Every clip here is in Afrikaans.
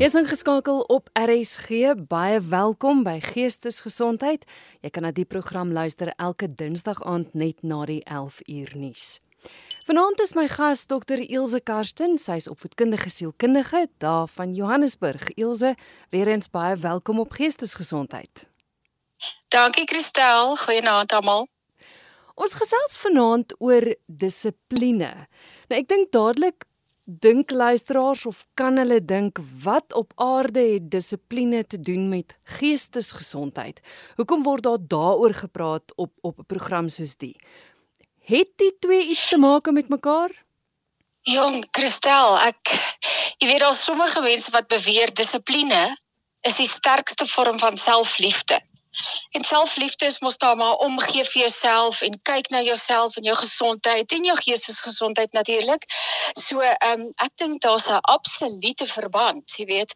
Jy's ingeskakel op RSG. Baie welkom by Geestesgesondheid. Jy kan na die program luister elke Dinsdag aand net na die 11 uur nuus. Vanaand is my gas Dr. Ilse Karsten. Sy's opvoedkundige sielkundige daar van Johannesburg. Ilse, weer eens baie welkom op Geestesgesondheid. Dankie Christel. Goeienaand almal. Ons gesels vanaand oor dissipline. Nou ek dink dadelik dink luisteraars of kan hulle dink wat op aarde het dissipline te doen met geestesgesondheid? Hoekom word daar daaroor gepraat op op 'n program soos die? Het die twee iets te maak met mekaar? Jong, Christel, ek jy weet daar sommige mense wat beweer dissipline is die sterkste vorm van selfliefde. En selfliefde is mos daar maar omgee vir jouself en kyk na jouself en jou gesondheid en jou geestesgesondheid natuurlik. So ehm um, ek dink daar's 'n absolute verband, jy weet.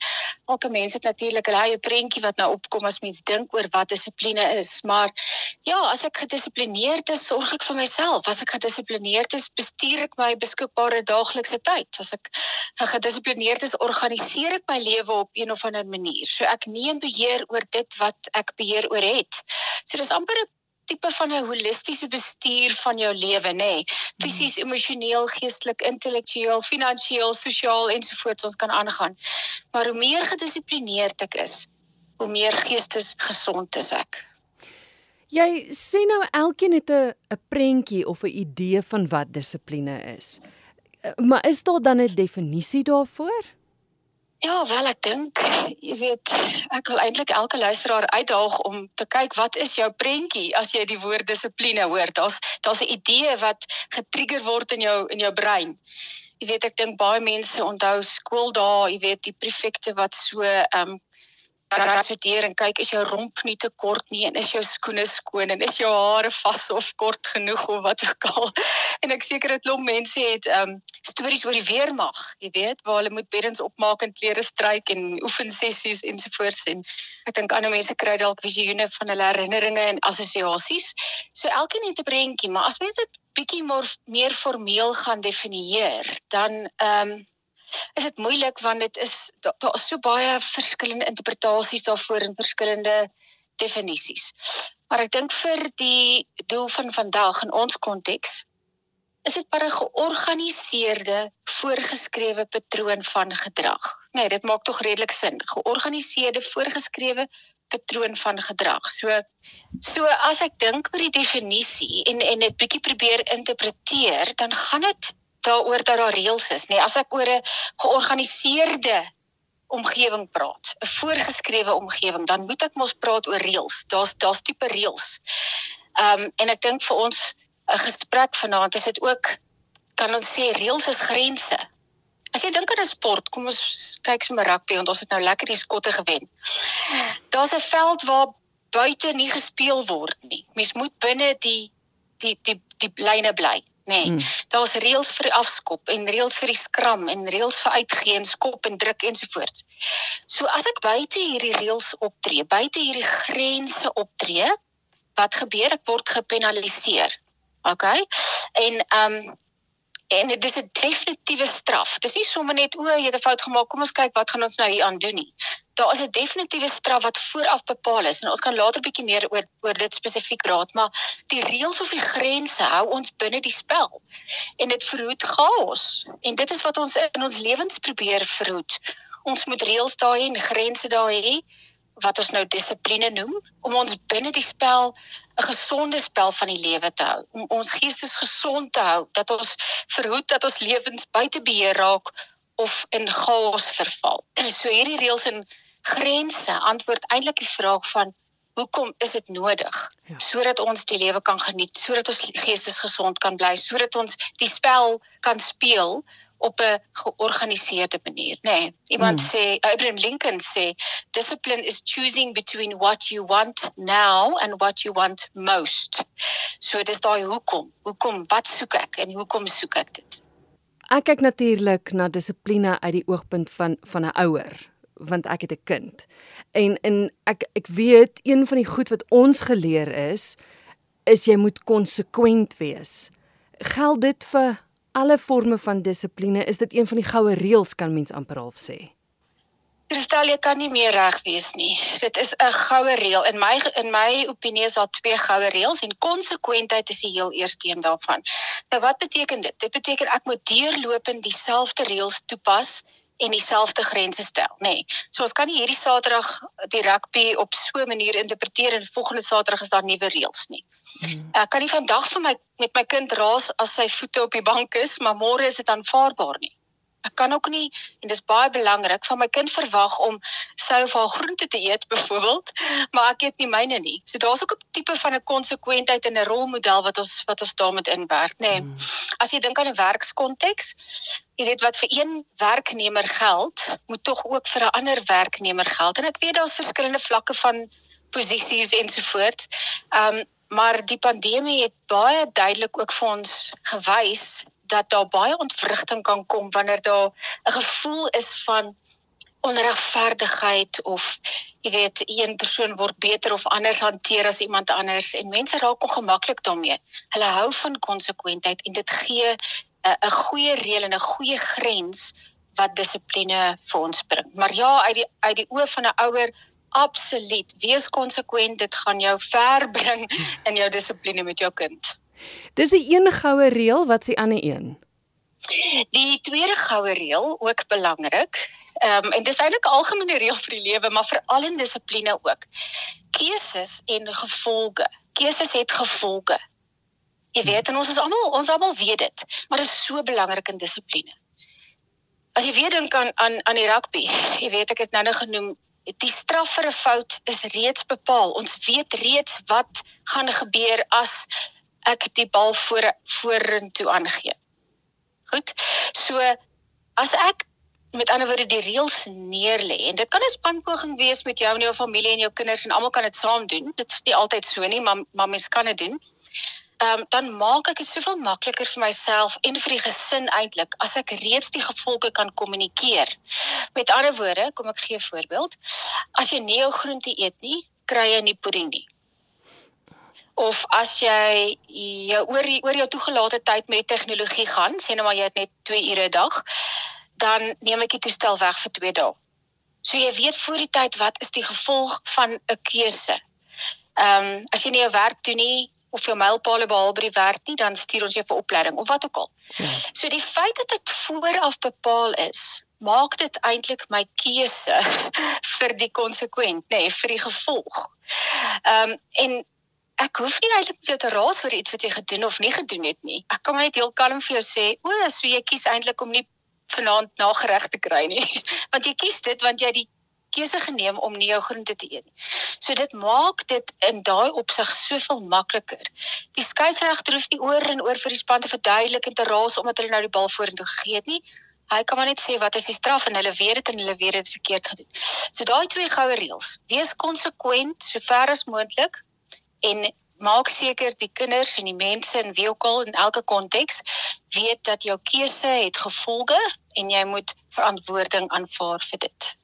Elke mens het natuurlik 'n eie prentjie wat nou opkom as mens dink oor wat dissipline is, maar ja, as ek gedissiplineerd is, sorg ek vir myself. As ek gedissiplineerd is, bestuur ek my beskikbare daaglikse tyd. As ek gedissiplineerd is, organiseer ek my lewe op een of ander manier. So ek neem beheer oor dit wat ek beheer oor het. So dis amper 'n tipe van 'n holistiese bestuur van jou lewe, nê? Nee. Fisies, emosioneel, geestelik, intellektueel, finansiëel, sosiaal ensovoorts ons kan aangaan. Maar hoe meer gedissiplineerd ek is, hoe meer geestesgesond is ek. Jy sê nou elkeen het 'n 'n prentjie of 'n idee van wat dissipline is. Maar is daar dan 'n definisie daarvoor? Ja, wel ek dink, jy weet, ek wil eintlik elke luisteraar uitdaag om te kyk wat is jou prentjie as jy die woord dissipline hoor. Daar's daar's 'n idee wat getrigger word in jou in jou brein. Jy weet ek dink baie mense onthou skooldae, jy weet die prefekte wat so ehm um, rasoteer en kyk is jou romp nie te kort nie en is jou skoene skoon en is jou hare vas of kort genoeg of wat ook al. En ek seker dit klop mense het ehm um, stories oor die weermag, jy weet, waar hulle moet beddens opmaak en klere stryk en oefensessies ensovoorts en ek dink ander mense kry dalk visioene van hulle herinneringe en assosiasies. So elkeen het 'n prentjie, maar as mense dit bietjie meer formeel gaan definieer, dan ehm um, is dit moeilik want dit is daar da is so baie verskillende interpretasies daarvoor en verskillende definisies. Maar ek dink vir die doel van vandag in ons konteks is dit maar 'n georganiseerde voorgeskrewe patroon van gedrag. Nee, dit maak tog redelik sin. Georganiseerde voorgeskrewe patroon van gedrag. So so as ek dink oor die definisie en en dit bietjie probeer interpreteer, dan gaan dit daaroor dat daar reëls is, nê. Nee, as ek oor 'n georganiseerde omgewing praat, 'n voorgeskrewe omgewing, dan moet ek mos praat oor reëls. Daar's daar's tipe reëls. Ehm um, en ek dink vir ons 'n gesprek vanaand is dit ook kan ons sê reëls is grense. As jy dink aan 'n sport, kom ons kyk sommer rugby want ons het nou lekker die skotte gewen. Daar's 'n veld waar buite nie gespeel word nie. Mens moet binne die die die die lyne bly nê. Nee, hmm. Daar's reëls vir afskop en reëls vir die skram en reëls vir uitgee en skop en druk ensovoorts. So as ek buite hierdie reëls optree, buite hierdie grense optree, wat gebeur? Ek word gepenaliseer. OK? En ehm um, en dit is 'n definitiewe straf. Dit is nie sommer net o, jy het 'n fout gemaak, kom ons kyk wat gaan ons nou hier aan doen nie. Daar is 'n definitiewe straf wat vooraf bepaal is en ons kan later bietjie meer oor oor dit spesifiek praat, maar die reëls of die grense hou ons binne die spel. En dit verhoed chaos. En dit is wat ons in ons lewens probeer verhoed. Ons moet reëls daar hê en grense daar hê wat ons nou dissipline noem om ons binne die spel 'n gesonde spel van die lewe te hou om ons geestes gesond te hou dat ons verhoed dat ons lewens buite beheer raak of in chaos verval. So hierdie reëls en grense antwoord eintlik die vraag van hoekom is dit nodig ja. sodat ons die lewe kan geniet, sodat ons geestes gesond kan bly, sodat ons die spel kan speel op 'n georganiseerde manier, nê. Nee, iemand hmm. sê Abraham Lincoln sê discipline is choosing between what you want now and what you want most. So dis daai hoekom, hoekom wat soek ek en hoekom soek ek dit? Ek kyk natuurlik na dissipline uit die oogpunt van van 'n ouer want ek het 'n kind. En en ek ek weet een van die goed wat ons geleer is is jy moet konsekwent wees. Geld dit vir alle forme van dissipline is dit een van die goue reëls kan mens amper half sê. Kristal, jy kan nie meer reg wees nie. Dit is 'n goue reël. In my in my opinie is daar twee goue reëls en konsekwentheid is die heel eerste een daarvan. Nou wat beteken dit? Dit beteken ek moet deurlopend dieselfde reëls toepas en dieselfde grense stel, nê. Nee. So ons kan nie hierdie Saterdag die rugby op so 'n manier interpreteer en volgende Saterdag is daar nuwe reëls nie. Hmm. Ek kan nie vandag vir my met my kind raas as sy voete op die bank is, maar môre is dit aanvaarbaar nie. Ek kan ook nie en dis baie belangrik van my kind verwag om sy of haar groente te eet byvoorbeeld, maar ek eet nie myne nie. So daar's ook 'n tipe van 'n konsekwentheid en 'n rolmodel wat ons wat ons daarmee inwerk, nê. Nee. Hmm. As jy dink aan 'n werkskonteks, jy weet wat vir een werknemer geld, moet tog ook vir 'n ander werknemer geld. En ek weet daar's verskillende vlakke van posisies ensovoorts. Ehm um, maar die pandemie het baie duidelik ook vir ons gewys dat daar baie ontwrigting kan kom wanneer daar 'n gevoel is van onregverdigheid of jy weet een persoon word beter of anders hanteer as iemand anders en mense raak ongemaklik daarmee. Hulle hou van konsekwentheid en dit gee 'n 'n goeie reël en 'n goeie grens wat dissipline vir ons bring. Maar ja, uit die uit die oë van 'n ouer absoluut, wees konsekwent, dit gaan jou ver bring in jou dissipline met jou kind. Dis die een goue reël, wat s'ie ander een? Die tweede goue reël, ook belangrik. Ehm um, en dis eintlik 'n algemene reël vir die lewe, maar veral in dissipline ook. Keuses en gevolge. Keuses het gevolge. Jy weet, en ons is almal ons almal weet dit, maar dit is so belangrik in dissipline. As jy weer dink aan aan aan die rugby, jy weet ek het nou nou genoem Die straf vir 'n fout is reeds bepaal. Ons weet reeds wat gaan gebeur as ek die bal voor vorentoe aangee. Goed. So as ek met ander woorde die reëls neerlê en dit kan 'n spanpoging wees met jou en jou familie en jou kinders en almal kan dit saam doen. Dit is nie altyd so nie, maar maar mens kan dit doen. Ehm um, dan maak ek dit soveel makliker vir myself en vir die gesin eintlik as ek reeds die gevolge kan kommunikeer. Met ander woorde, kom ek gee 'n voorbeeld. As jy nie jou groente eet nie, kry jy nie pudding nie of as jy jou oor oor jou toegelate tyd met tegnologie gaan, sê nou maar jy het net 2 ure 'n dag, dan neem ek die toestel weg vir 2 dae. So jy weet voor die tyd wat is die gevolg van 'n keuse. Ehm um, as jy nie jou werk doen nie of jou mylpaale behaal by die werk nie, dan stuur ons jou vir opleiding of wat ook al. Ja. So die feit dat dit vooraf bepaal is, maak dit eintlik my keuse vir die konsekwent, nê, nee, vir die gevolg. Ehm um, en ek hoef nie eintlik jou te raas vir iets wat jy gedoen of nie gedoen het nie. Ek kan net heel kalm vir jou sê, o, so jy kies eintlik om nie vanaand nagereg te kry nie. want jy kies dit want jy die keuse geneem om nie jou groente te eet nie. So dit maak dit in daai opsig soveel makliker. Die skeieregter hoef nie oor en oor vir die span te verduidelik en te raas omdat hulle nou die bal vorentoe gegee het nie. Hy kan maar net sê wat is die straf en hulle weet dit en hulle weet dit verkeerd gedoen. So daai twee goue reëls. Wees konsekwent so ver as moontlik en maak seker die kinders en die mense in wie ook al in elke konteks weet dat jou keuse het gevolge en jy moet verantwoording aanvaar vir dit.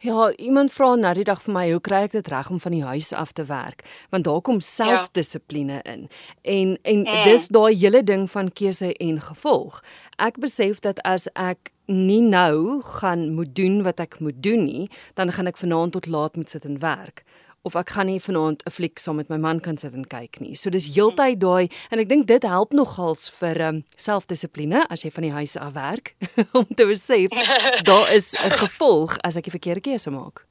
Ja, iemand vra nou die dag vir my, hoe kry ek dit reg om van die huis af te werk? Want daar kom selfdissipline ja. in. En en mm. dis daai hele ding van keuse en gevolg. Ek besef dat as ek nie nou gaan moet doen wat ek moet doen nie, dan gaan ek vanaand tot laat moet sit en werk of ek gaan nie vanaand 'n fliek saam met my man kan sit en kyk nie. So dis heeltyd daai en ek dink dit help nogals vir um, selfdissipline as jy van die huis af werk om te besef daar is 'n gevolg as ek die verkeerde keuse maak.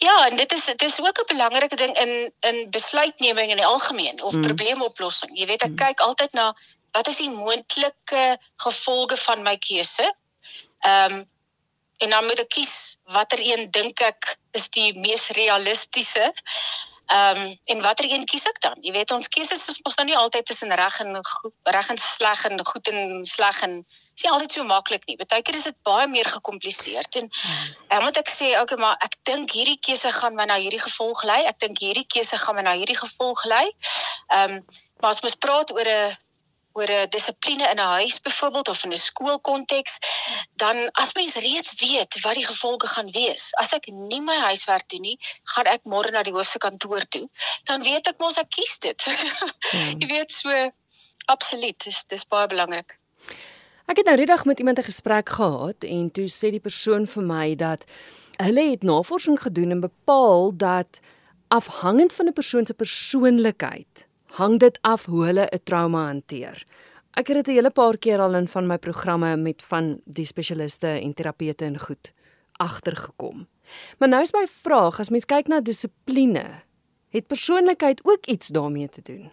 Ja, en dit is dit is ook 'n belangrike ding in in besluitneming in die algemeen of mm. probleemoplossing. Jy weet ek mm. kyk altyd na wat is die moontlike gevolge van my keuse? Ehm um, en dan moet ek kies watter een dink ek is die mees realistiese. Ehm um, en watter een kies ek dan? Jy weet ons keuses is mos nou nie altyd tussen reg en reg en sleg en goed en sleg en is nie altyd so maklik nie. Partykeer is dit baie meer gekompliseerd en dan hmm. moet ek sê okay maar ek dink hierdie keuse gaan my na hierdie gevolg lei. Ek dink hierdie keuse gaan my na hierdie gevolg lei. Ehm um, maar as ons praat oor 'n oor 'n dissipline in 'n huis byvoorbeeld of in 'n skoolkonteks, dan as mens reeds weet wat die gevolge gaan wees. As ek nie my huiswerk doen nie, gaan ek môre na die hoofse kantoor toe, dan weet ek mos ek kies dit. Hmm. Jy weet so absoluut, dis dis baie belangrik. Ek het nou reddag met iemand 'n gesprek gehad en toe sê die persoon vir my dat hulle het navorsing gedoen en bepaal dat afhangend van 'n persoon se persoonlikheid hang dit af hoe hulle 'n trauma hanteer. Ek het dit 'n hele paar keer al in van my programme met van die spesialiste en terapeute en goed agtergekom. Maar nou is my vraag, as mens kyk na dissipline, het persoonlikheid ook iets daarmee te doen?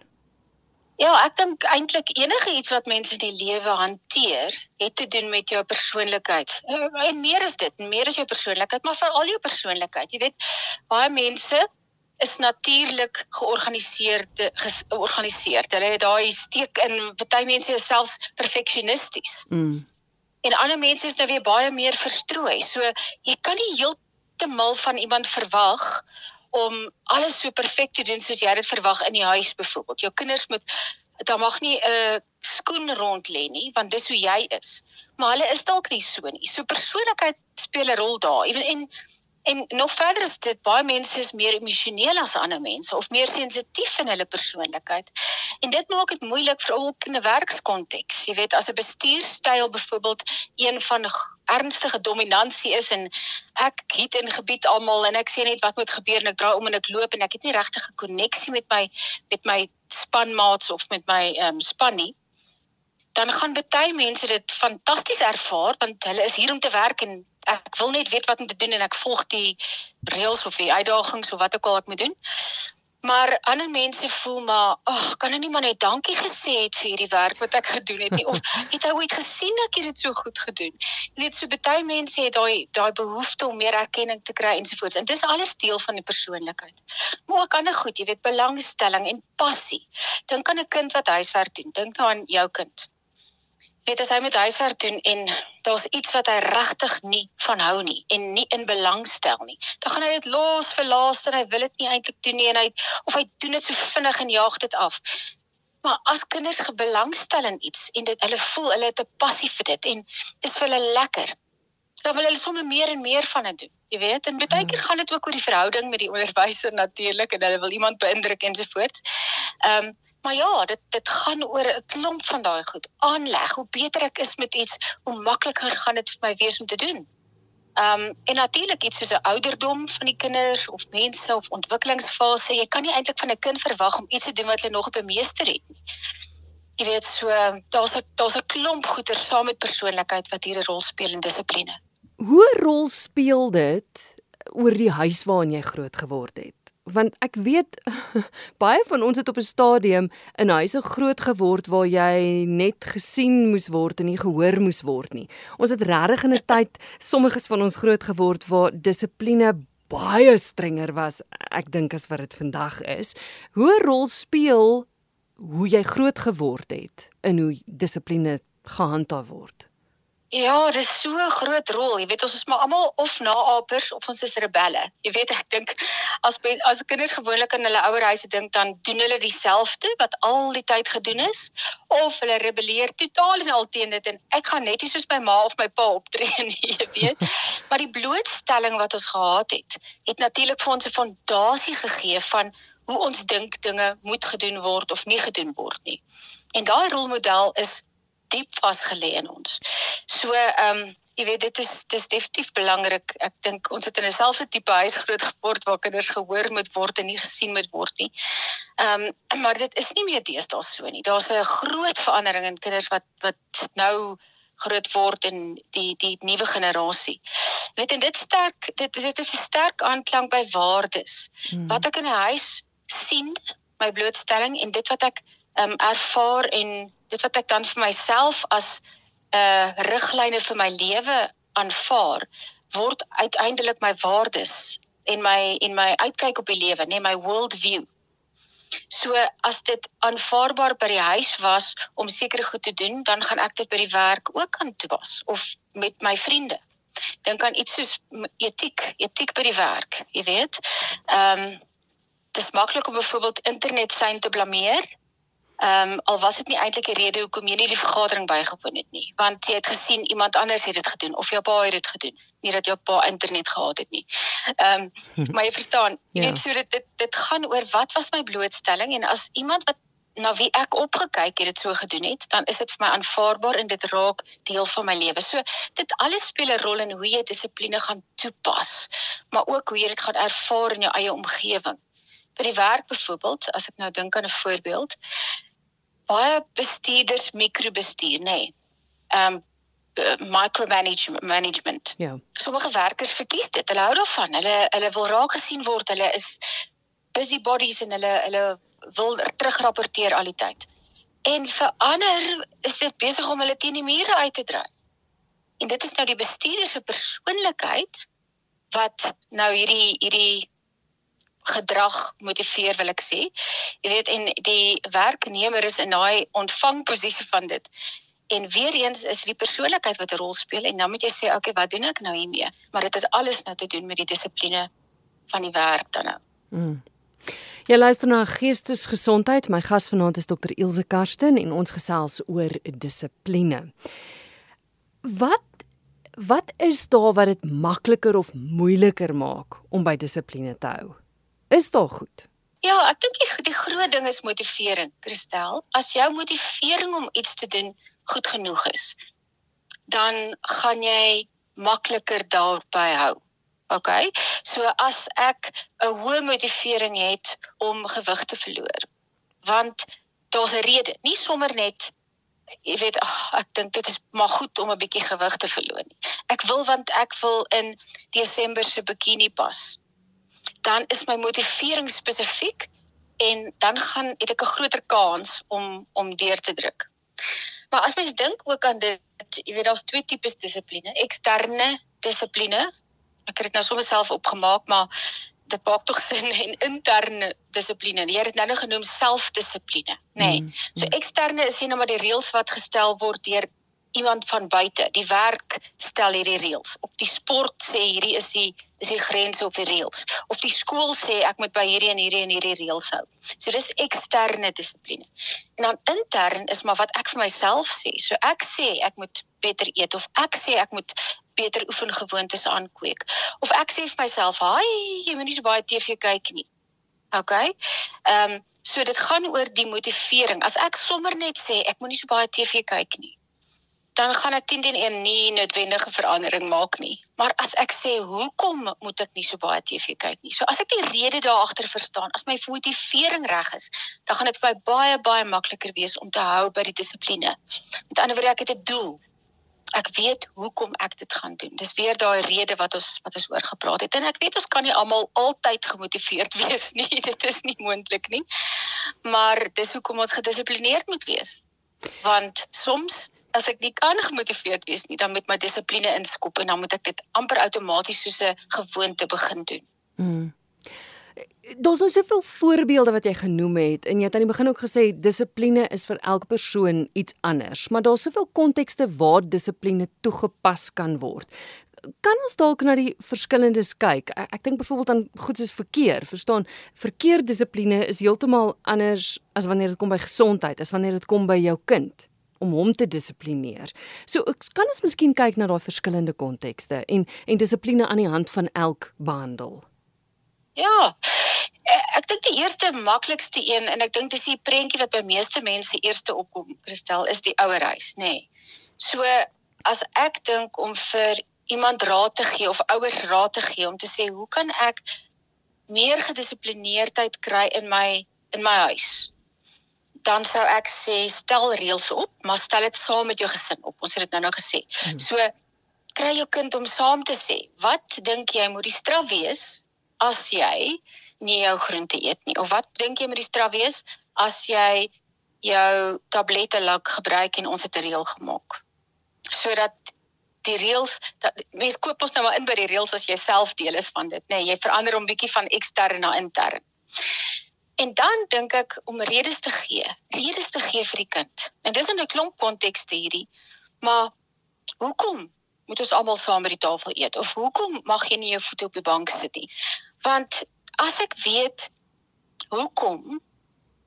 Ja, ek dink eintlik enige iets wat mense in die lewe hanteer, het te doen met jou persoonlikheid. Eh, en meer is dit, meer is jou persoonlikheid, maar veral jou persoonlikheid. Jy weet, baie mense is natuurlik georganiseerd georganiseerd. Hulle het daai steek in baie mense is selfs perfeksionisties. Mm. En ander mense is nou weer baie meer verstrooi. So jy kan nie heeltemal van iemand verwag om alles so perfek te doen soos jy dit verwag in die huis byvoorbeeld. Jou kinders moet daar mag nie 'n uh, skoen rond lê nie want dis hoe jy is. Maar hulle is dalk nie so nie. So persoonlikheid speel 'n rol daar. Ewen en En nog verder is dit baie mense is meer emosioneel as ander mense of meer sensitief in hulle persoonlikheid. En dit maak dit moeilik vir ook in 'n werkskonteks. Jy weet, as 'n bestuurstyl byvoorbeeld een van ernstige dominansie is en ek het in gebied almal en ek sê net wat moet gebeur en ek draai om en ek loop en ek het nie regtig 'n koneksie met my met my spanmaats of met my ehm um, span nie dan gaan baie mense dit fantasties ervaar want hulle is hier om te werk en ek wil net weet wat om te doen en ek volg die reëls of die uitdagings of wat ook al ek moet doen. Maar ander mense voel maar, ag, kan hy nie maar net dankie gesê het vir hierdie werk wat ek gedoen het nie of het hy ooit gesien ek het dit so goed gedoen? Jy weet, so baie mense het daai daai behoefte om meer erkenning te kry ensovoorts. En dis alles deel van die persoonlikheid. Maar ook ander goed, jy weet, belangstelling en passie. Dink aan 'n kind wat huiswerk doen. Dink nou aan jou kind weet as hy met huiswerk doen en daar's iets wat hy regtig nie van hou nie en nie in belang stel nie, dan gaan hy dit los vir laaste en hy wil dit nie eintlik doen nie en hy of hy doen dit so vinnig en jaag dit af. Maar as kinders gebelangstel in iets en dit hulle voel hulle het 'n passie vir dit en dit is vir hulle lekker, dan wil hulle sommer meer en meer van dit doen. Jy weet, en baie keer gaan dit ook oor die verhouding met die onderwyser natuurlik en hulle wil iemand beïndruk ensovoorts. Ehm um, Maar ja, dit dit gaan oor 'n klomp van daai goed. Aanleg, hoe beter ek is met iets, hoe makliker gaan dit vir my wees om te doen. Ehm um, en natuurlik iets soos 'n ouderdom van die kinders of mense of ontwikkelingsfase, jy kan nie eintlik van 'n kind verwag om iets te doen wat hulle nog op 'n meester het nie. Jy weet so, daar's 'n daar's 'n klomp goeie saam met persoonlikheid wat hier 'n rol speel in dissipline. Hoe rol speel dit oor die huis waarin jy groot geword het? Want ek weet baie van ons het op 'n stadium in huise groot geword waar jy net gesien moes word en nie gehoor moes word nie. Ons het regtig in 'n tyd sommiges van ons groot geword waar dissipline baie strenger was, ek dink as wat dit vandag is. Hoe rol speel hoe jy groot geword het in hoe dissipline gehandhaaf word? Ja, dis so 'n groot rol. Jy weet ons is maar almal of naapers of ons is rebelle. Jy weet ek dink as as kinders gewoonlik in hulle ouer huise dink dan doen hulle dieselfde wat al die tyd gedoen is of hulle rebelleer totaal en al teen dit en ek gaan net nie soos my ma of my pa optree nie, jy weet. maar die blootstelling wat ons gehad het, het natuurlik vir ons 'n fondasie gegee van hoe ons dink dinge moet gedoen word of nie gedoen word nie. En daai rolmodel is diep vasgelê in ons. So ehm um, jy weet dit is dis definitief belangrik. Ek dink ons het in 'n selfde tipe huis groot geword waar kinders gehoor moet word en nie gesien moet word nie. Ehm um, maar dit is nie meer deesdae so nie. Daar's 'n groot verandering in kinders wat wat nou groot word in die die nuwe generasie. Weet en dit sterk dit dit is 'n sterk aanklank by waardes. Hmm. Wat ek in 'n huis sien, my blootstelling en dit wat ek ehm um, ervaar en dit wat ek dan vir myself as 'n uh, riglyne vir my lewe aanvaar word uiteindelik my waardes en my en my uitkyk op die lewe, nee my world view. So as dit aanvaarbaar by die huis was om sekere goed te doen, dan gaan ek dit by die werk ook aan toepas of met my vriende. Dink aan iets soos etiek, etiek by die werk, jy weet. Ehm um, dit is maklik om byvoorbeeld internet syn te blameer Ehm um, al was dit nie eintlik 'n rede hoekom jy nie die vergadering bygewoon het nie, want jy het gesien iemand anders het dit gedoen of jou pa het dit gedoen, nie dat jou pa internet gehad het nie. Ehm um, maar jy verstaan, jy ja. weet so dit, dit dit gaan oor wat was my blootstelling en as iemand wat na wie ek opgekyk het dit so gedoen het, dan is dit vir my aanvaarbaar en dit raak deel van my lewe. So dit alles speel 'n rol in hoe jy dissipline gaan toepas, maar ook hoe jy dit gaan ervaar in jou eie omgewing. Vir die werk byvoorbeeld, as ek nou dink aan 'n voorbeeld, baie bestuurders mikrobestuur, nê. Nee. Ehm um, micromanagement management. Ja. Sommige werkers verkies dit. Hulle hou daarvan. Hulle hulle wil raak gesien word. Hulle is busy bodies en hulle hulle wil terugrapporteer al die tyd. En vir ander is dit besig om hulle teen die mure uit te dryf. En dit is nou die bestuurder se persoonlikheid wat nou hierdie hierdie gedrag motiveer wil ek sê. Jy weet en die werknemer is in daai ontvangposisie van dit. En weer eens is die persoonlikheid wat 'n rol speel en dan moet jy sê, okay, wat doen ek nou hiermee? Maar dit het alles nou te doen met die dissipline van die werk dan nou. Mm. Jy luister na Geestesgesondheid. My gas vanaand is Dr. Ilse Karsten en ons gesels oor dissipline. Wat wat is daar wat dit makliker of moeiliker maak om by dissipline te hou? Is dit goed? Ja, ek dink die, die groot ding is motivering, Christel. As jou motivering om iets te doen goed genoeg is, dan gaan jy makliker daarby hou. OK. So as ek 'n hoë motivering het om gewig te verloor, want daar's 'n rede, nie sommer net jy weet ag ek dink dit is maar goed om 'n bietjie gewig te verloor nie. Ek wil want ek wil in Desember se bikini pas. Dan is my motivering spesifiek en dan gaan het ek 'n groter kans om om deur te druk. Maar as mens dink ook aan dit, jy weet daar's twee tipes dissipline, eksterne dissipline ek het dit nou sommer self opgemaak, maar dit maak tog sin en interne dissipline. Jy het dit nou genoem selfdissipline, nê. Nee. Mm, mm. So eksterne is nie nou maar die reëls wat gestel word deur iemand van buite. Die werk stel hierdie reëls. Of die sport sê hierdie is die is die grense of die reëls. Of die skool sê ek moet by hierdie en hierdie en hierdie reëls hou. So dis eksterne dissipline. En dan intern is maar wat ek vir myself sê. So ek sê ek moet beter eet of ek sê ek moet beter oefengewoontes aankweek. Of ek sê vir myself, "Haai, jy moet nie so baie TV kyk nie." OK? Ehm um, so dit gaan oor die motivering. As ek sommer net sê ek moenie so baie TV kyk nie, dan gaan ek teen teen een nie noodwendige verandering maak nie. Maar as ek sê hoekom moet ek nie so baie TV kyk nie? So as ek die rede daar agter verstaan, as my motivering reg is, dan gaan dit vir my baie baie makliker wees om te hou by die dissipline. Met ander woorde, ek het 'n doel ek weet hoekom ek dit gaan doen. Dis weer daai rede wat ons wat ons oor gepraat het en ek weet ons kan nie almal altyd gemotiveerd wees nie. Dit is nie moontlik nie. Maar dis hoekom ons gedissiplineerd moet wees. Want soms as ek nie kan gemotiveerd wees nie, dan moet my dissipline inskop en dan moet ek dit amper outomaties soos 'n gewoonte begin doen. Mm. Daar's nou soveel voorbeelde wat jy genoem het en jy het aan die begin ook gesê dissipline is vir elke persoon iets anders, maar daar's soveel kontekste waar dissipline toegepas kan word. Kan ons dalk na die verskillendes kyk? Ek, ek dink byvoorbeeld aan goed soos verkeer, verstaan? Verkeerdissipline is heeltemal anders as wanneer dit kom by gesondheid, as wanneer dit kom by jou kind om hom te dissiplineer. So kan ons miskien kyk na daai verskillende kontekste en en dissipline aan die hand van elk behandel. Ja. Eh, ek dink die eerste maklikste een en ek dink dis die prentjie wat by meeste mense eerste opkom, Christel, is die ouerhuis, nê. Nee. So as ek dink om vir iemand raad te gee of ouers raad te gee om te sê hoe kan ek meer gedissiplineerdheid kry in my in my huis? Dan sou ek sê stel reëls op, maar stel dit saam met jou gesin op. Ons het dit nou-nou gesê. Hmm. So kry jou kind om saam te sê, wat dink jy moet die straf wees as jy nie jou groente eet nie? Of wat dink jy met die straf wees as jy jou tablette lak gebruik en ons het 'n reël gemaak? Sodat die reëls dat mense koop ons nou maar in by die reëls as jy self deel is van dit, nê? Nee, jy verander hom bietjie van ekstern na intern. En dan dink ek om redes te gee, redes te gee vir die kind. En dis in 'n klomp kontekste hierdie. Maar hoekom moet ons almal saam by die tafel eet of hoekom mag jy nie jou voete op die bank sit nie? Want as ek weet hoekom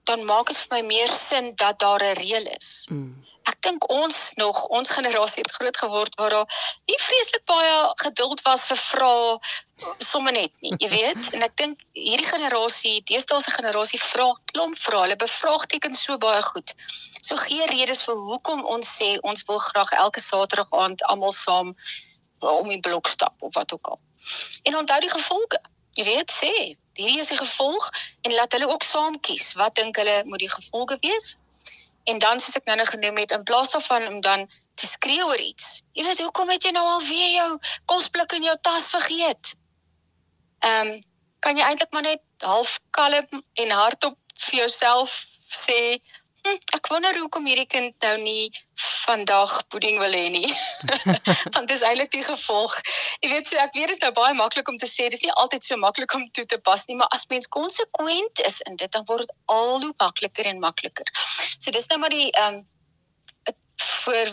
dan maak dit vir my meer sin dat daar 'n reël is. Mm. Ek dink ons nog, ons generasie het groot geword waar daar nie vreeslik baie geduld was vir vrae somme net nie, jy weet. En ek dink hierdie generasie, deesdae se generasie vra klomp vrae. Hulle bevraagteken so baie goed. So gee redes vir hoekom ons sê ons wil graag elke Saterdag aand almal saam om die blok stap of wat ook al. En onthou die gevolge. Jy weet sê, hierdie is die gevolg en laat hulle ook saam kies wat dink hulle moet die gevolge wees. En dan soos ek nou nou genoem het in plaas daarvan om dan te skree oor iets. Jy weet hoekom het jy nou al weer jou kosblik in jou tas vergeet? Ehm um, kan jy eintlik maar net half kalm en hardop vir jouself sê Hm, ek wonder hoekom hierdie kind nou nie vandag pudding wil hê nie. Want dis eintlik die gevolg. Jy weet so ek weet dit is nou baie maklik om te sê dis nie altyd so maklik om toe te pas nie, maar as mens konsekwent is in dit dan word dit al hoe makliker en makliker. So dis nou maar die ehm um, voor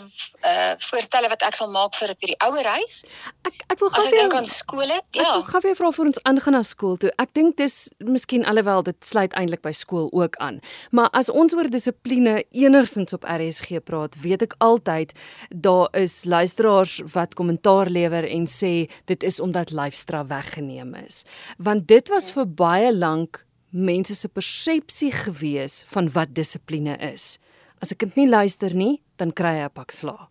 uh voorstelle wat ek sal maak vir vir die ouer huis. Ek ek wil gou dink aan skole. Ja. Ek wil gou weer vra vir ons aangaan na skool toe. Ek dink dis miskien alhoewel dit sluit eintlik by skool ook aan. Maar as ons oor dissipline enigsins op RSG praat, weet ek altyd daar is luisteraars wat kommentaar lewer en sê dit is omdat lyfstraf weggeneem is. Want dit was vir baie lank mense se persepsie gewees van wat dissipline is. As 'n kind nie luister nie, dan kry hy 'n pak sla.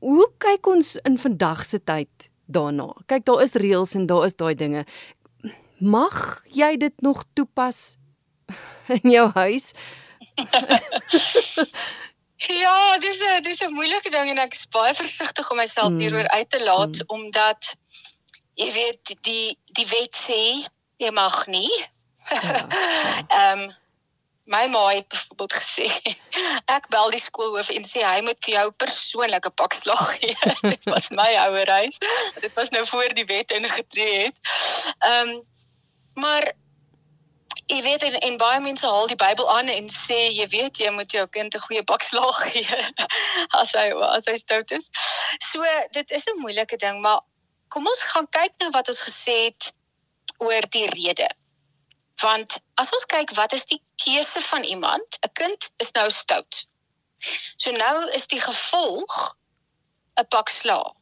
Hoe kyk ons in vandag se tyd daarna? Kyk, daar is reëls en daar is daai dinge. Mag jy dit nog toepas in jou huis? ja, dis 'n dis 'n moeilike ding en ek is baie versigtig om myself mm. hieroor uit te laat mm. omdat jy weet die die wet sê jy mag nie. Ja. Ehm ja. um, my ma het byvoorbeeld gesê ek bel die skoolhoof en sê hy moet vir jou persoonlike pak slag gee. dit was my ouer huis. Dit was nou voor die wet ingetree het. Ehm um, maar jy weet en, en baie mense haal die Bybel aan en sê jy weet jy moet jou kind 'n goeie pak slag gee as hy as hy stout is. So dit is 'n moeilike ding, maar kom ons gaan kyk nou wat ons gesê het oor die rede. Want as ons kyk wat is die keuse van iemand, 'n kind is nou stout. So nou is die gevolg 'n pak sla.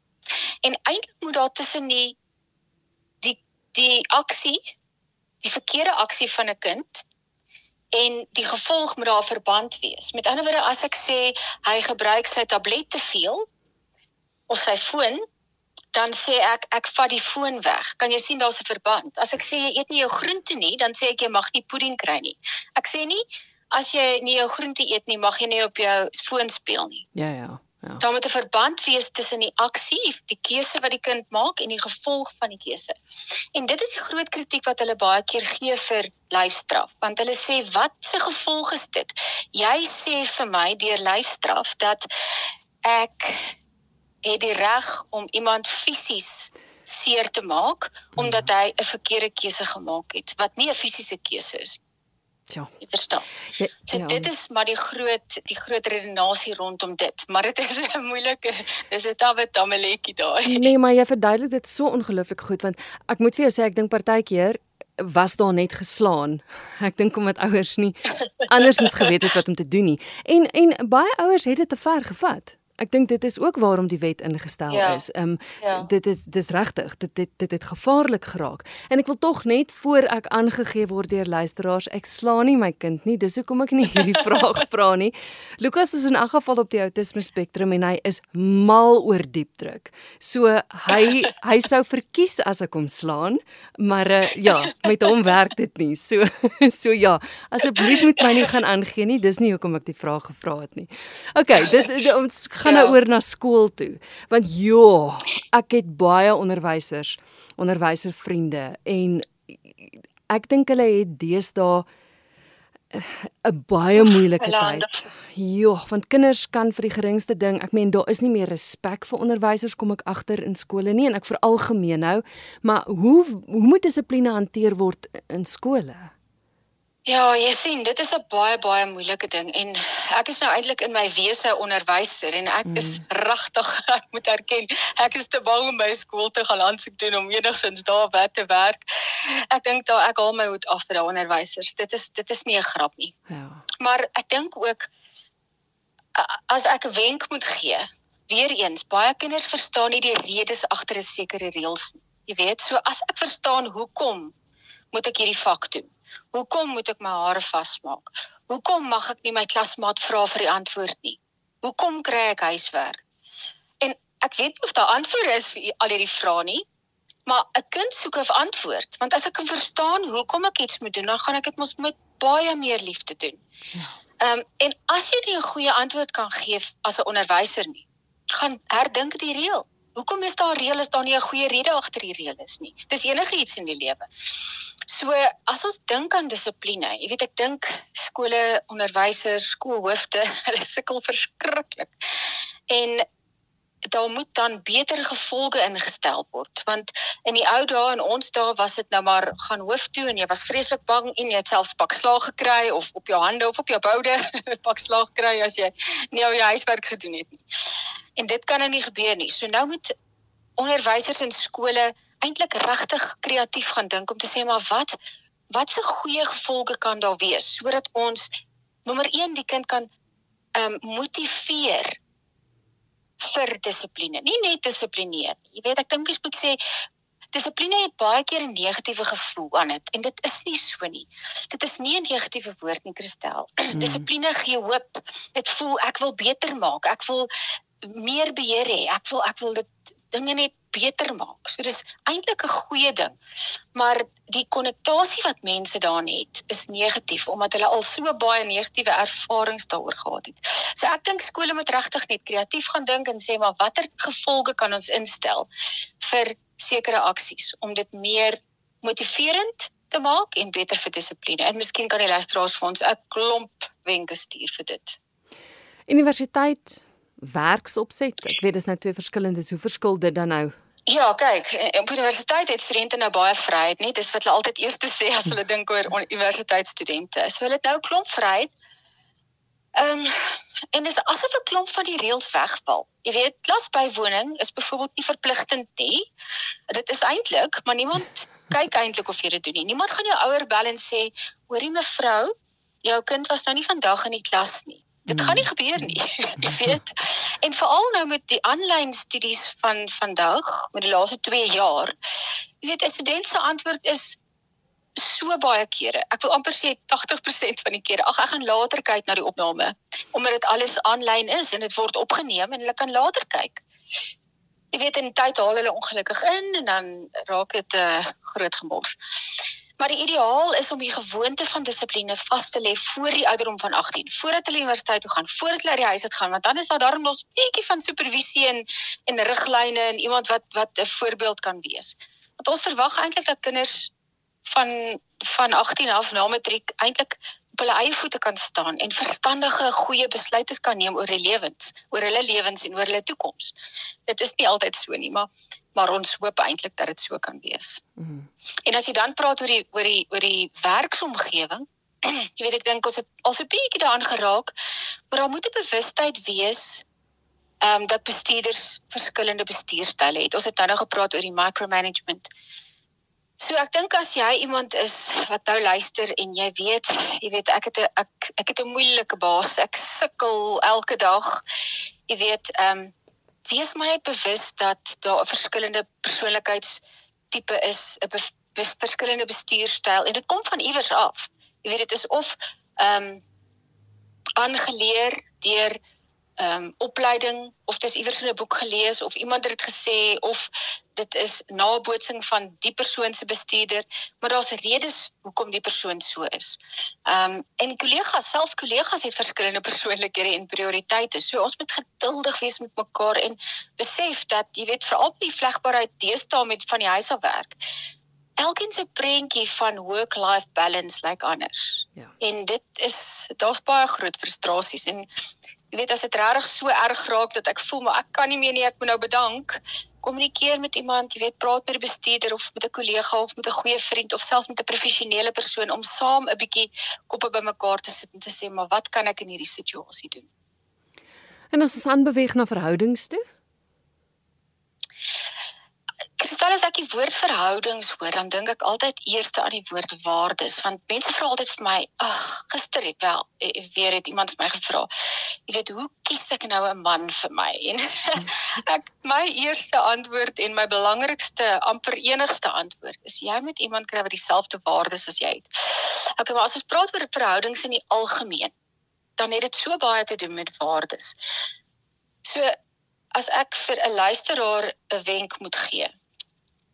En eintlik moet daar tussen die die die aksie, die verkeerde aksie van 'n kind en die gevolg moet daar verband wees. Met ander woorde as ek sê hy gebruik sy tablet te veel of sy foon dan sê ek ek vat die foon weg. Kan jy sien daar's 'n verband? As ek sê jy eet nie jou groente nie, dan sê ek jy mag nie pudding kry nie. Ek sê nie as jy nie jou groente eet nie, mag jy nie op jou foon speel nie. Ja ja. Ja. Daar moet 'n verband wees tussen die aksie, die keuse wat die kind maak en die gevolg van die keuse. En dit is die groot kritiek wat hulle baie keer gee vir lyfstraf, want hulle sê wat se gevolg is dit? Jy sê vir my deur lyfstraf dat ek het die reg om iemand fisies seer te maak omdat hy 'n verkeerde keuse gemaak het wat nie 'n fisiese keuse is. Ja. Jy verstaan. Ja, so ja. dit is maar die groot die groot redenasie rondom dit, maar dit is 'n moeilike dis 'n tawwe tamaletjie daai. Nee, maar jy verduidelik dit so ongelooflik goed want ek moet vir jou sê ek dink partykeer was daar net geslaan. Ek dink omdat ouers nie andersins geweet het wat om te doen nie. En en baie ouers het dit te ver gevat. Ek dink dit is ook waarom die wet ingestel ja. is. Ehm um, ja. dit is dis regtig. Dit dit dit het gevaarlik geraak. En ek wil tog net voor ek aangegee word deur luisteraars, ek slaan nie my kind nie. Dis hoekom ek nie hierdie vraag vra nie. Lukas is in elk geval op die autisme spektrum en hy is mal oor diepdruk. So hy hy sou verkies as ek hom slaan, maar uh, ja, met hom werk dit nie. So so ja, asseblief moet my nie gaan aangee nie. Dis nie hoekom ek die vraag gevra het nie. OK, dit, dit ons gaan nou ja. oor na skool toe. Want ja, ek het baie onderwysers, onderwyservriende en ek dink hulle het deesdae eh, 'n baie moeilike tyd. Ja, want kinders kan vir die geringste ding, ek meen daar is nie meer respek vir onderwysers kom ek agter in skole nie en ek veralgemeen nou, maar hoe hoe moet dissipline hanteer word in skole? Ja, jy sien, dit is 'n baie baie moeilike ding en ek is nou eintlik in my wese onderwyser en ek is mm. regtig ek moet erken, ek is te bang om by skool te gaan aansoek doen om enigsins daar wat te werk. Ek dink daar ek haal my hoed af vir daai onderwysers. Dit is dit is nie 'n grap nie. Ja. Maar ek dink ook as ek 'n wenk moet gee, weer eens, baie kinders verstaan nie die redes agter 'n sekere reëls nie. Jy weet, so as ek verstaan hoekom moet ek hierdie vak doen? Hoekom moet ek my hare vasmaak? Hoekom mag ek nie my klasmaat vra vir die antwoord nie? Hoekom kry ek huiswerk? En ek weet nie of daar antwoorde is vir al hierdie vrae nie, maar 'n kind soek 'n antwoord, want as ek kan verstaan hoekom ek iets moet doen, dan gaan ek dit mos met baie meer liefde doen. Ja. Ehm um, en as jy nie 'n goeie antwoord kan gee as 'n onderwyser nie, gaan herdink die reël. Hoekom is daar reël as daar nie 'n goeie rede agter die reël is nie? Dis enige iets in die lewe. So as ons dink aan dissipline, jy weet ek dink skole, onderwysers, skoolhoofde, hulle sukkel verskriklik. En daar moet dan beter gevolge ingestel word want in die ou dae en ons dae was dit nou maar gaan hoof toe en jy was vreeslik bang en jy het selfs pak slag gekry of op jou hande of op jou boude pak slag kry as jy nie jou huiswerk gedoen het nie. En dit kan nou nie gebeur nie. So nou moet onderwysers in skole eintlik regtig kreatief gaan dink om te sê maar wat wat se goeie gevolge kan daar wees sodat ons nommer 1 die kind kan ehm um, motiveer vir dissipline. Nie net dissiplineer nie. Jy weet ek dink jy moet sê dissipline het baie keer 'n negatiewe gevoel aan dit en dit is nie so nie. Dit is nie 'n negatiewe woord nie, Christel. Mm. Dissipline gee hoop. Dit voel ek wil beter maak. Ek wil meer beheer hê. Ek wil ek wil dit dinge net beter maak. So dis eintlik 'n goeie ding. Maar die konnotasie wat mense daarin het, is negatief omdat hulle al so baie negatiewe ervarings daaroor gehad het. So ek dink skole moet regtig net kreatief gaan dink en sê maar watter gevolge kan ons instel vir sekere aksies om dit meer motiverend te maak en beter vir dissipline. En miskien kan die luisteraars vir ons 'n klomp wenke stuur vir dit. Universiteit werksopset. Ek weet dis nou twee verskillende, hoe verskil dit dan nou? Ja, kyk, op universiteit het studente nou baie vryheid, nie? Dis wat hulle altyd eers te sê as hulle dink oor universiteitsstudente. So hulle het nou klomp vryheid. Ehm um, en dis asof 'n klomp van die reëls wegval. Jy weet, klasbywoning is byvoorbeeld nie verpligtend nie. Dit is eintlik, maar niemand kyk eintlik of jy dit doen nie. Niemand gaan jou ouer bel en sê, "Hoorie mevrou, jou kind was nou nie vandag in die klas nie." Dit gaan nie hmm. gebeur nie. Jy weet. En veral nou met die aanlyn studies van vandag, met die laaste 2 jaar. Jy weet 'n student se antwoord is so baie kere. Ek wil amper sê 80% van die kere. Ag ek gaan later kyk na die opname omdat dit alles aanlyn is en dit word opgeneem en hulle kan later kyk. Jy weet in tyd haal hulle ongelukkig in en dan raak dit 'n uh, groot gemors. Maar die ideaal is om die gewoonte van dissipline vas te lê voor die ouderdom van 18, voordat hulle universiteit toe gaan, voordat hulle uit die huis uit gaan, want dan is daar darm nog 'n bietjie van supervisie en en riglyne en iemand wat wat 'n voorbeeld kan wees. Want ons verwag eintlik dat kinders van van 18 af na matriek eintlik op hulle eie voete kan staan en verstandige goeie besluite kan neem oor hulle lewens, oor hulle lewens en oor hulle toekoms. Dit is nie altyd so nie, maar maar ons hoop eintlik dat dit so kan wees. Mm. En as jy dan praat oor die oor die oor die werksomgewing, jy weet ek dink ons het al so 'n bietjie daaraan geraak, maar daar moet 'n bewustheid wees ehm um, dat bestuurders verskillende bestuurstyle het. Ons het nou gepraat oor die micromanagement. So ek dink as jy iemand is wat nou luister en jy weet, jy weet ek het 'n ek, ek het 'n moeilike baas. Ek sukkel elke dag. Jy weet, ehm um, wees maar net bewus dat daar 'n verskillende persoonlikheidstipe is, 'n be verskillende bestuurstyl en dit kom van iewers af. Jy weet dit is of ehm um, aangeleer deur ehm um, opleiding of dis iewers in 'n boek gelees of iemand het dit gesê of dit is nabootsing van die persoon se bestuurder, maar daar's redes hoekom die persoon so is. Ehm um, en kollegas, selfs kollegas het verskillende persoonlikhede en prioriteite. So ons moet geduldig wees met mekaar en besef dat jy weet veral die vlegbaarheid deesdae met van die huis af werk. Elkeen se prentjie van work-life balance lyk like anders. Ja. En dit is daar's baie groot frustrasies en jy weet as dit regtig so erg raak dat ek voel maar ek kan nie meer nie ek moet nou bedank kommunikeer met iemand, jy weet, praat met 'n bestuurder of met 'n kollega of met 'n goeie vriend of selfs met 'n professionele persoon om saam 'n bietjie koppe bymekaar te sit en te sê, "Maar wat kan ek in hierdie situasie doen?" En ons aanbeweeg na verhoudings toe? Kristal as ek die woord verhoudings hoor, dan dink ek altyd eers aan die woord waardes, want mense vra altyd vir my, "Ag, gister het wel e, weer het iemand my gevra, jy weet, hoe kies ek nou 'n man vir my?" En ek my eerste antwoord en my belangrikste, amper enigste antwoord is jy moet iemand kry wat dieselfde waardes as jy het. Okay, maar as ons praat oor verhoudings in die algemeen, dan het dit so baie te doen met waardes. So as ek vir 'n luisteraar 'n wenk moet gee,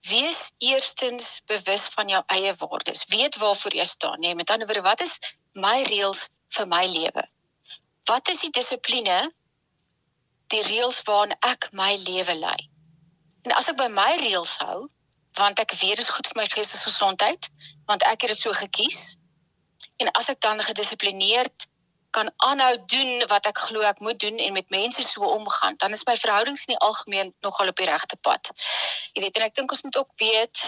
Wees eerstens bewus van jou eie waardes. Weet waarvoor jy staan. Nee, met ander woorde, wat is my reëls vir my lewe? Wat is die dissipline die reëls waaraan ek my lewe lei? En as ek by my reëls hou, want ek weet dit is goed vir my geestesgesondheid, want ek het dit so gekies. En as ek dan gedissiplineerd kan aanhou doen wat ek glo ek moet doen en met mense so omgaan, dan is my verhoudings in die algemeen nogal op die regte pad. Jy weet, en ek dink ons moet ook weet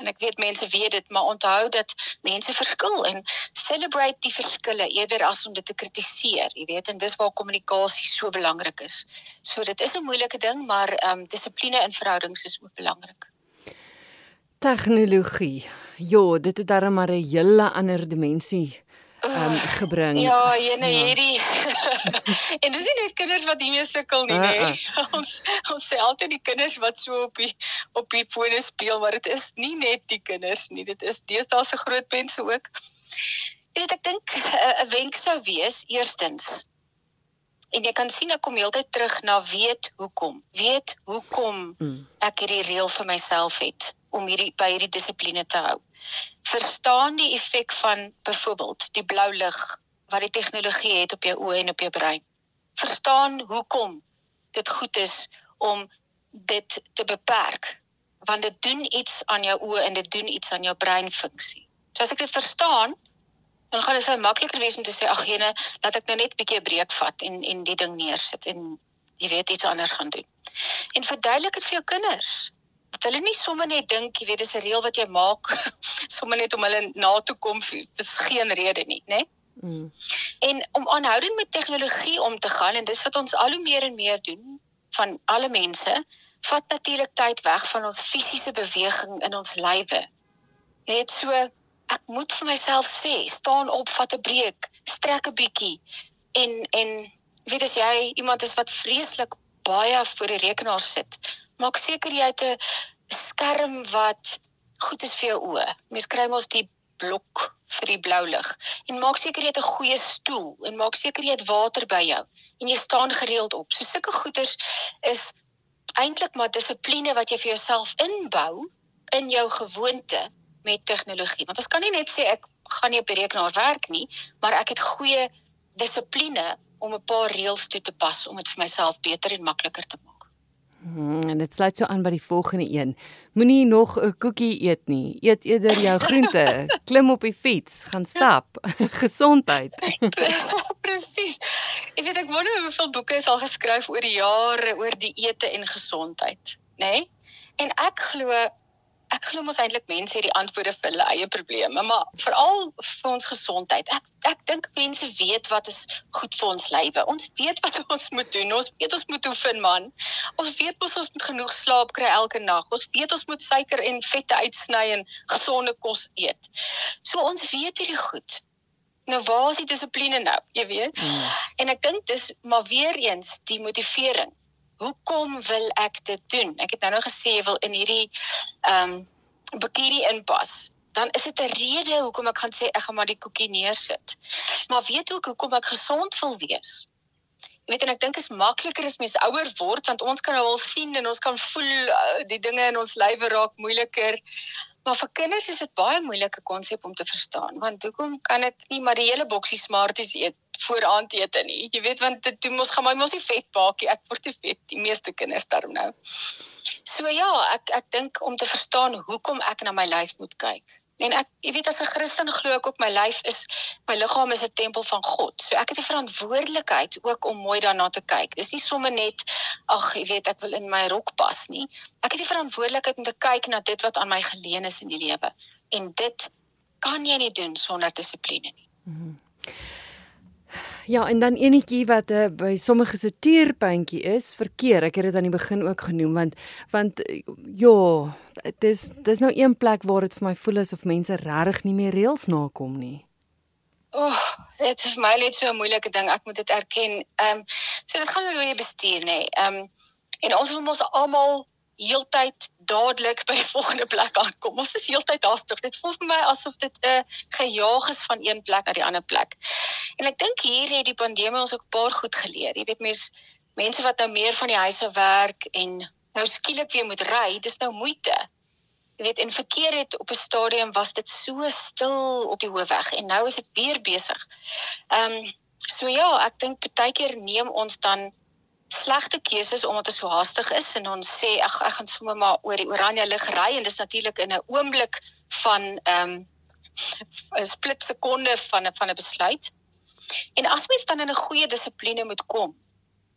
en ek weet mense weet dit, maar onthou dat mense verskil en celebrate die verskille eerder as om dit te kritiseer, jy weet, en dis waar kommunikasie so belangrik is. So dit is 'n moeilike ding, maar ehm um, dissipline in verhoudings is ook belangrik. Tegnologie. Ja, dit het darem maar 'n hele ander dimensie um, gebring. Ja, jene ja. hierdie. en dis nie net kinders wat hiermee sukkel nie, nee. Uh, uh. ons ons sê altyd die kinders wat so op die op die fone speel, maar dit is nie net die kinders nie, dit is deesdae se groot mense ook. Jy weet ek dink 'n wenk sou wees eerstens En jy kan sien ek kom heeltyd terug na weet hoekom. Weet hoekom mm. ek hierdie reël vir myself het om hierdie by hierdie dissipline te hou verstaan die effek van byvoorbeeld die blou lig wat die tegnologie het op jou oë en op jou brein. Verstaan hoekom dit goed is om dit te beperk want dit doen iets aan jou oë en dit doen iets aan jou breinfunksie. So as ek dit verstaan, dan gaan dit vir makliker wees om te sê ag jene, laat ek nou net 'n bietjie 'n breek vat en en die ding neersit en jy weet iets anders gaan doen. En verduidelik dit vir jou kinders dat hulle nie sommer net dink, jy weet, dis 'n reël wat jy maak sommer net om hulle na toe kom, dis geen rede nie, né? Mm. En om aanhoudend met tegnologie om te gaan en dis wat ons al hoe meer en meer doen van alle mense, vat natuurlik tyd weg van ons fisiese beweging in ons lywe. Net so ek moet vir myself sê, staan op, vat 'n breek, strek 'n bietjie en en weet as jy iemand is wat vreeslik baie voor die rekenaar sit, maak seker jy het 'n skerm wat goed is vir jou oë. Mens kry mos die blok vir die blou lig. En maak seker jy het 'n goeie stoel en maak seker jy het water by jou en jy staan gereeld op. So sulke goeders is eintlik maar dissipline wat jy vir jouself inbou in jou gewoonte met tegnologie. Want ons kan nie net sê ek gaan nie op die rekenaar werk nie, maar ek het goeie dissipline om 'n paar reëls toe te pas om dit vir myself beter en makliker te maak. Hmm, en dit sluit so aan by die volgende een. Moenie nog 'n koekie eet nie. Eet eerder jou groente. Klim op die fiets, gaan stap. Gesondheid. Presies. Ek weet ek wonder hoeveel boeke is al geskryf oor die jare oor die ete en gesondheid, nê? Nee? En ek glo ek glo mos eintlik mense het die antwoorde vir hulle eie probleme, maar veral vir ons gesondheid. Ek ek dink mense weet wat is goed vir ons lywe. Ons weet wat ons moet doen. Ons weet ons moet oefen, man. Ons weet mos ons moet genoeg slaap kry elke nag. Ons weet ons moet suiker en vette uitsny en gesonde kos eet. So ons weet hierdie goed. Nou waar is die dissipline nou, jy weet? Mm. En ek dink dis maar weer eens die motivering hoekom wil ek dit doen? Ek het nou nou gesê jy wil in hierdie ehm um, bikini inpas. Dan is dit 'n rede hoekom ek gaan sê ek gaan maar die koekie neersit. Maar weet ook hoekom ek gesond wil wees. Jy weet en ek dink is makliker as mens ouer word want ons kan nou al sien en ons kan voel uh, die dinge in ons lywe raak moeiliker. Maar vir kinders is dit baie moeilike konsep om te verstaan want hoekom kan ek nie maar die hele boksie smarties eet vooraandete nie. Jy weet want dit doen mos gaan my mos nie vet baakie. Ek word te vet. Die meeste kinders daarom nou. So ja, ek ek dink om te verstaan hoekom ek na my lyf moet kyk. En ek, jy weet as 'n Christen glo ek ook my lyf is my liggaam is 'n tempel van God. So ek het die verantwoordelikheid ook om mooi daarna te kyk. Dis nie sommer net ag, jy weet ek wil in my rok pas nie. Ek het die verantwoordelikheid om te kyk na dit wat aan my geleen is in die lewe. En dit kan jy nie doen sonder dissipline nie. Mm -hmm. Ja, en dan enetjie wat uh, by sommige se tuurpuntjie is, verkeer. Ek het dit aan die begin ook genoem want want ja, dit is dis nou een plek waar dit vir my voel asof mense regtig nie meer reëls nakom nie. O, oh, dit is vir my net so 'n moeilike ding. Ek moet dit erken. Ehm um, so dit gaan oor hoe jy bestuur, nê. Ehm um, en ons wil mos almal heeltyd dadelik by die volgende plek aankom. Ons is heeltyd haastig. Dit voel vir my asof dit 'n uh, gejaag is van een plek na die ander plek. En ek dink hier het die pandemie ons ook 'n paar goed geleer. Jy weet mense mense wat nou meer van die huis af werk en nou skielik weer moet ry, dis nou moeite. Jy weet in verkeer het op 'n stadium was dit so stil op die hoofweg en nou is dit weer besig. Ehm um, so ja, ek dink baie keer neem ons dan slegte keuses omdat dit so haastig is en ons sê ag ek gaan sommer maar oor die oranje lig ry en dis natuurlik in 'n oomblik van ehm um, 'n split sekonde van 'n van 'n besluit. En as mens dan in 'n goeie dissipline moet kom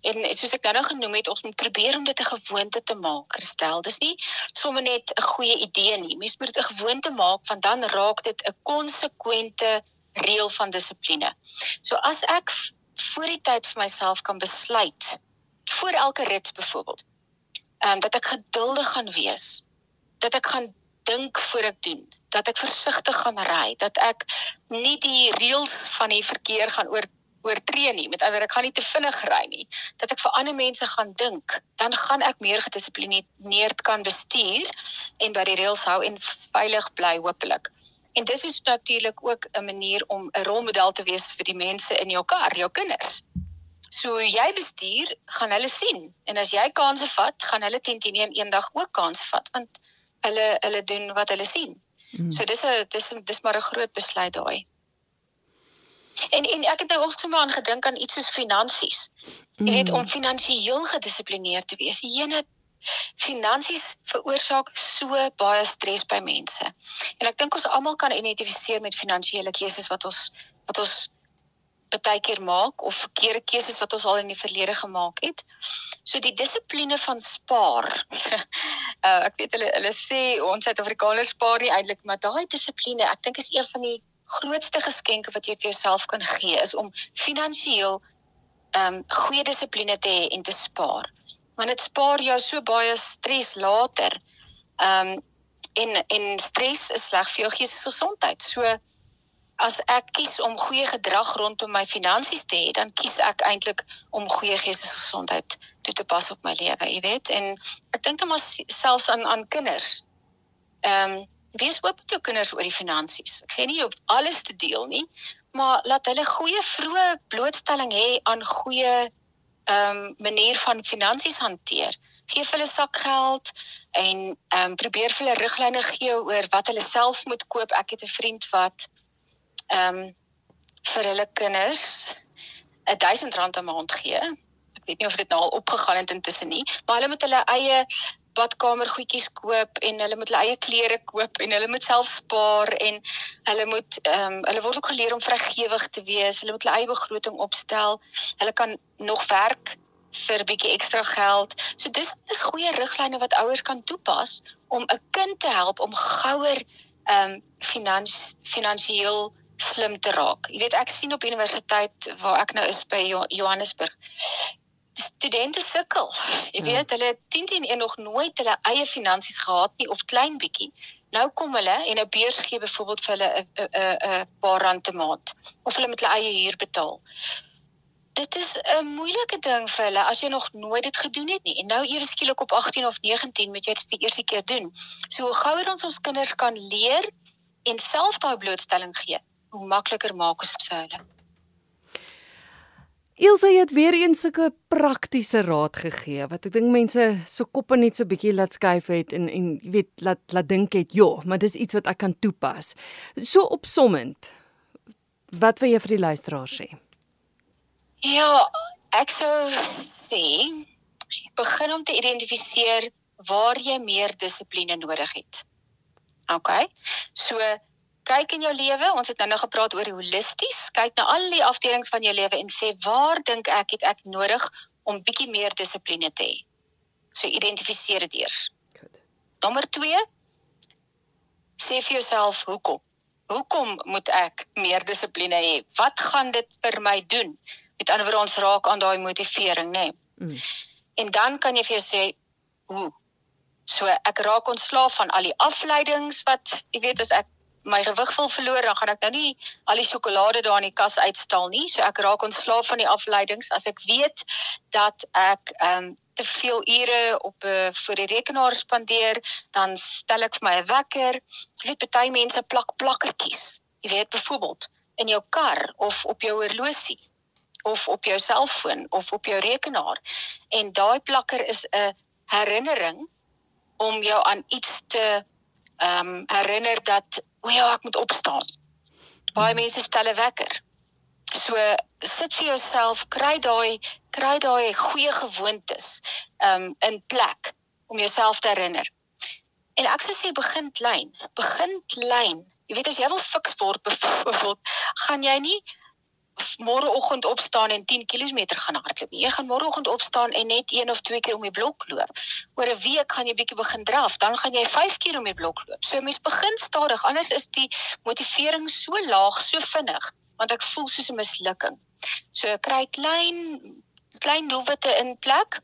en soos ek nou genoem het, ons moet probeer om dit 'n gewoonte te maak, Christel. Dis nie sommer net 'n goeie idee nie. Mens moet dit 'n gewoonte maak want dan raak dit 'n konsekwente reël van dissipline. So as ek voor die tyd vir myself kan besluit voor elke rit byvoorbeeld. Ehm um, dat ek geduldig gaan wees. Dat ek gaan dink voor ek doen, dat ek versigtig gaan ry, dat ek nie die reëls van die verkeer gaan oor oortree nie. Met ander ek gaan nie te vinnig ry nie. Dat ek vir ander mense gaan dink, dan gaan ek meer gedissiplineerd kan bestuur en by die reëls hou en veilig bly hopelik. En dis is natuurlik ook 'n manier om 'n rolmodel te wees vir die mense in jou kar, jou kinders. So jy bestuur, gaan hulle sien. En as jy kansse vat, gaan hulle teen teen eendag ook kansse vat want hulle hulle doen wat hulle sien. Mm. So dis 'n dis dis maar 'n groot besluit daai. En en ek het nou ook sommer aan gedink aan iets soos finansies. Jy weet mm. om finansiëel gedissiplineerd te wees. Jene finansies veroorsaak so baie stres by mense. En ek dink ons almal kan identifiseer met finansiële keuses wat ons wat ons baie keer maak of verkeerde keuses wat ons al in die verlede gemaak het. So die dissipline van spaar. uh, ek weet hulle hulle sê ons Suid-Afrikaners spaar nie eintlik, maar daai dissipline, ek dink is een van die grootste geskenke wat jy vir jouself kan gee is om finansiëel ehm um, goeie dissipline te hê en te spaar. Want dit spaar jou so baie stres later. Ehm um, en en stres is sleg vir jou geestelike gesondheid. So as ek kies om goeie gedrag rondom my finansies te hê, dan kies ek eintlik om goeie geestesgesondheid toe te pas op my lewe, jy weet. En ek dink dan maar selfs aan aan kinders. Ehm um, wees oop met jou kinders oor die finansies. Ek sê nie jy hoef alles te deel nie, maar laat hulle goeie vroeë blootstelling hê aan goeie ehm um, manier van finansies hanteer. Geef hulle sakgeld en ehm um, probeer vir hulle riglyne gee oor wat hulle self moet koop. Ek het 'n vriend wat ehm um, vir hulle kinders 'n 1000 rand 'n maand gee. Ek weet nie of dit nou al opgegaan het intussen nie, maar hulle moet hulle eie badkamer goedjies koop en hulle moet hulle eie klere koop en hulle moet self spaar en hulle moet ehm um, hulle word ook geleer om vrygewig te wees. Hulle moet hulle eie begroting opstel. Hulle kan nog werk vir 'n bietjie ekstra geld. So dis is goeie riglyne wat ouers kan toepas om 'n kind te help om gouer ehm um, finans finansiëel slim te raak. Jy weet ek sien op universiteit waar ek nou is by Johannesburg. Studente sukkel. Jy ja. weet hulle 10 teen 1 nog nooit hulle eie finansies gehad nie of klein bietjie. Nou kom hulle en 'n beurs gee byvoorbeeld vir hulle 'n 'n 'n paar rand 'n maand of hulle moet hulle eie huur betaal. Dit is 'n moeilike ding vir hulle as jy nog nooit dit gedoen het nie. En nou ewe skielik op 18 of 19 moet jy dit vir eerste keer doen. So hoe gouer ons ons kinders kan leer en self daai blootstelling gee, hoe makliker maak ons dit vir hulle. Ilse het weer eens sulke praktiese raad gegee wat ek dink mense so koppe net so bietjie laat skuif het en en jy weet laat laat dink het ja, maar dis iets wat ek kan toepas. So opsommend. Wat wil jy vir die luisteraars sê? Ja, ek sou sê begin om te identifiseer waar jy meer dissipline nodig het. OK. So kyk in jou lewe. Ons het nou nou gepraat oor holisties. Kyk na al die afdelings van jou lewe en sê waar dink ek het ek nodig om bietjie meer dissipline te hê. So identifiseer dit eers. Goed. Nommer 2 sê vir jouself hoekom? Hoekom moet ek meer dissipline hê? Wat gaan dit vir my doen? Met ander woorde ons raak aan daai motivering, nê? Nee. Mm. En dan kan jy vir jou sê hoe. So ek raak ontslaaf van al die afleidings wat jy weet as ek my gewig wil verloor, dan gaan ek nou nie al die sjokolade daar in die kas uitstal nie. So ek raak ontslaaf van die afleidings as ek weet dat ek ehm um, te veel ure op 'n uh, voor die rekenaar spandeer, dan stel ek vir my 'n wekker. Jy weet party mense plak plakkertjies. Jy weet byvoorbeeld in jou kar of op jou horlosie of op jou selfoon of op jou rekenaar. En daai plakker is 'n herinnering om jou aan iets te ehm um, herinner dat o ja, ek moet opstaan. Baie mense stel 'n wekker. So sit vir jouself, kry daai kry daai goeie gewoontes um, in plek om jouself te herinner. En ek sou sê begin klein. Begin klein. Jy weet as jy wil fiks word byvoorbeeld, gaan jy nie môreoggend opstaan en 10 km gaan hardloop. Jy gaan môreoggend opstaan en net een of twee keer om die blok loop. Oor 'n week gaan jy bietjie begin draf, dan gaan jy 5 keer om die blok loop. So mens begin stadig, anders is die motivering so laag, so vinnig, want ek voel soos 'n mislukking. So kry klein klein doelwitte in plek.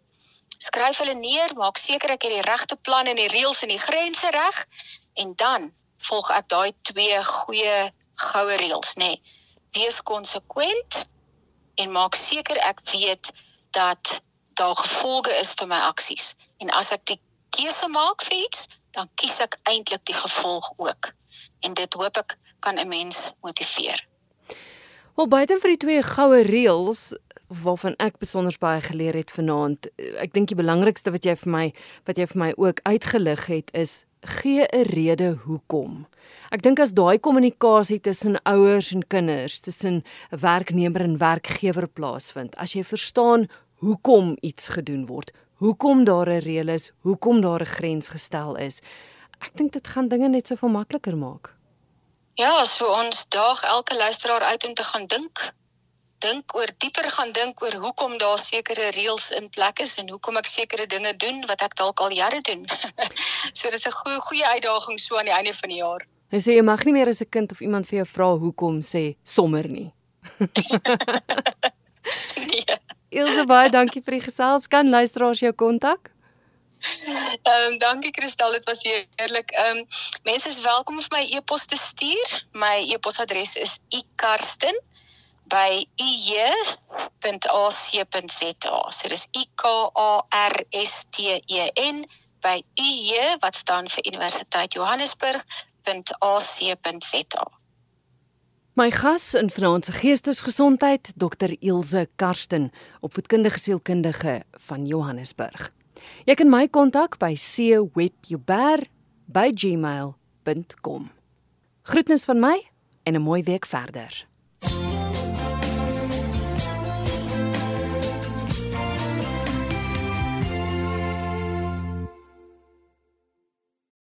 Skryf hulle neer, maak seker ek het die regte plan en die reëls en die grense reg en dan volg ek daai twee goeie goue reëls, nê. Nee wees konsekwent en maak seker ek weet dat daar gevolge is vir my aksies. En as ek die keuse maak vir iets, dan kies ek eintlik die gevolg ook. En dit hoop ek kan 'n mens motiveer. Wel buite vir die twee goue reëls waarvan ek besonder baie geleer het vanaand. Ek dink die belangrikste wat jy vir my wat jy vir my ook uitgelig het is gee 'n rede hoekom. Ek dink as daai kommunikasie tussen ouers en kinders, tussen werknemer en werkgewer plaasvind, as jy verstaan hoekom iets gedoen word, hoekom daar 'n reël is, hoekom daar 'n grens gestel is, ek dink dit gaan dinge net soveel makliker maak. Ja, so ons daag elke luisteraar uit om te gaan dink dink oor dieper gaan dink oor hoekom daar sekere reëls in plek is en hoekom ek sekere dinge doen wat ek dalk al jare doen. so dis 'n goeie goeie uitdaging so aan die einde van die jaar. Hy sê jy mag nie meer as 'n kind of iemand vir jou vra hoekom sê sommer nie. nee. Ilse baie dankie vir die gesels. Kan luisteraars jou kontak? Ehm um, dankie Kristal, dit was heerlik. Ehm um, mense is welkom om vir my e-pos te stuur. My e-posadres is ikarsten@ by uje.ac.za. So dis I K A R S T E N by uje wat staan vir Universiteit Johannesburg.ac.za. My gas in vanaand se geestesgesondheid, Dr. Ilse Karsten, opvoedkundige sielkundige van Johannesburg. Jy kan my kontak by cwebjuber@gmail.com. Groetnis van my en 'n mooi week verder.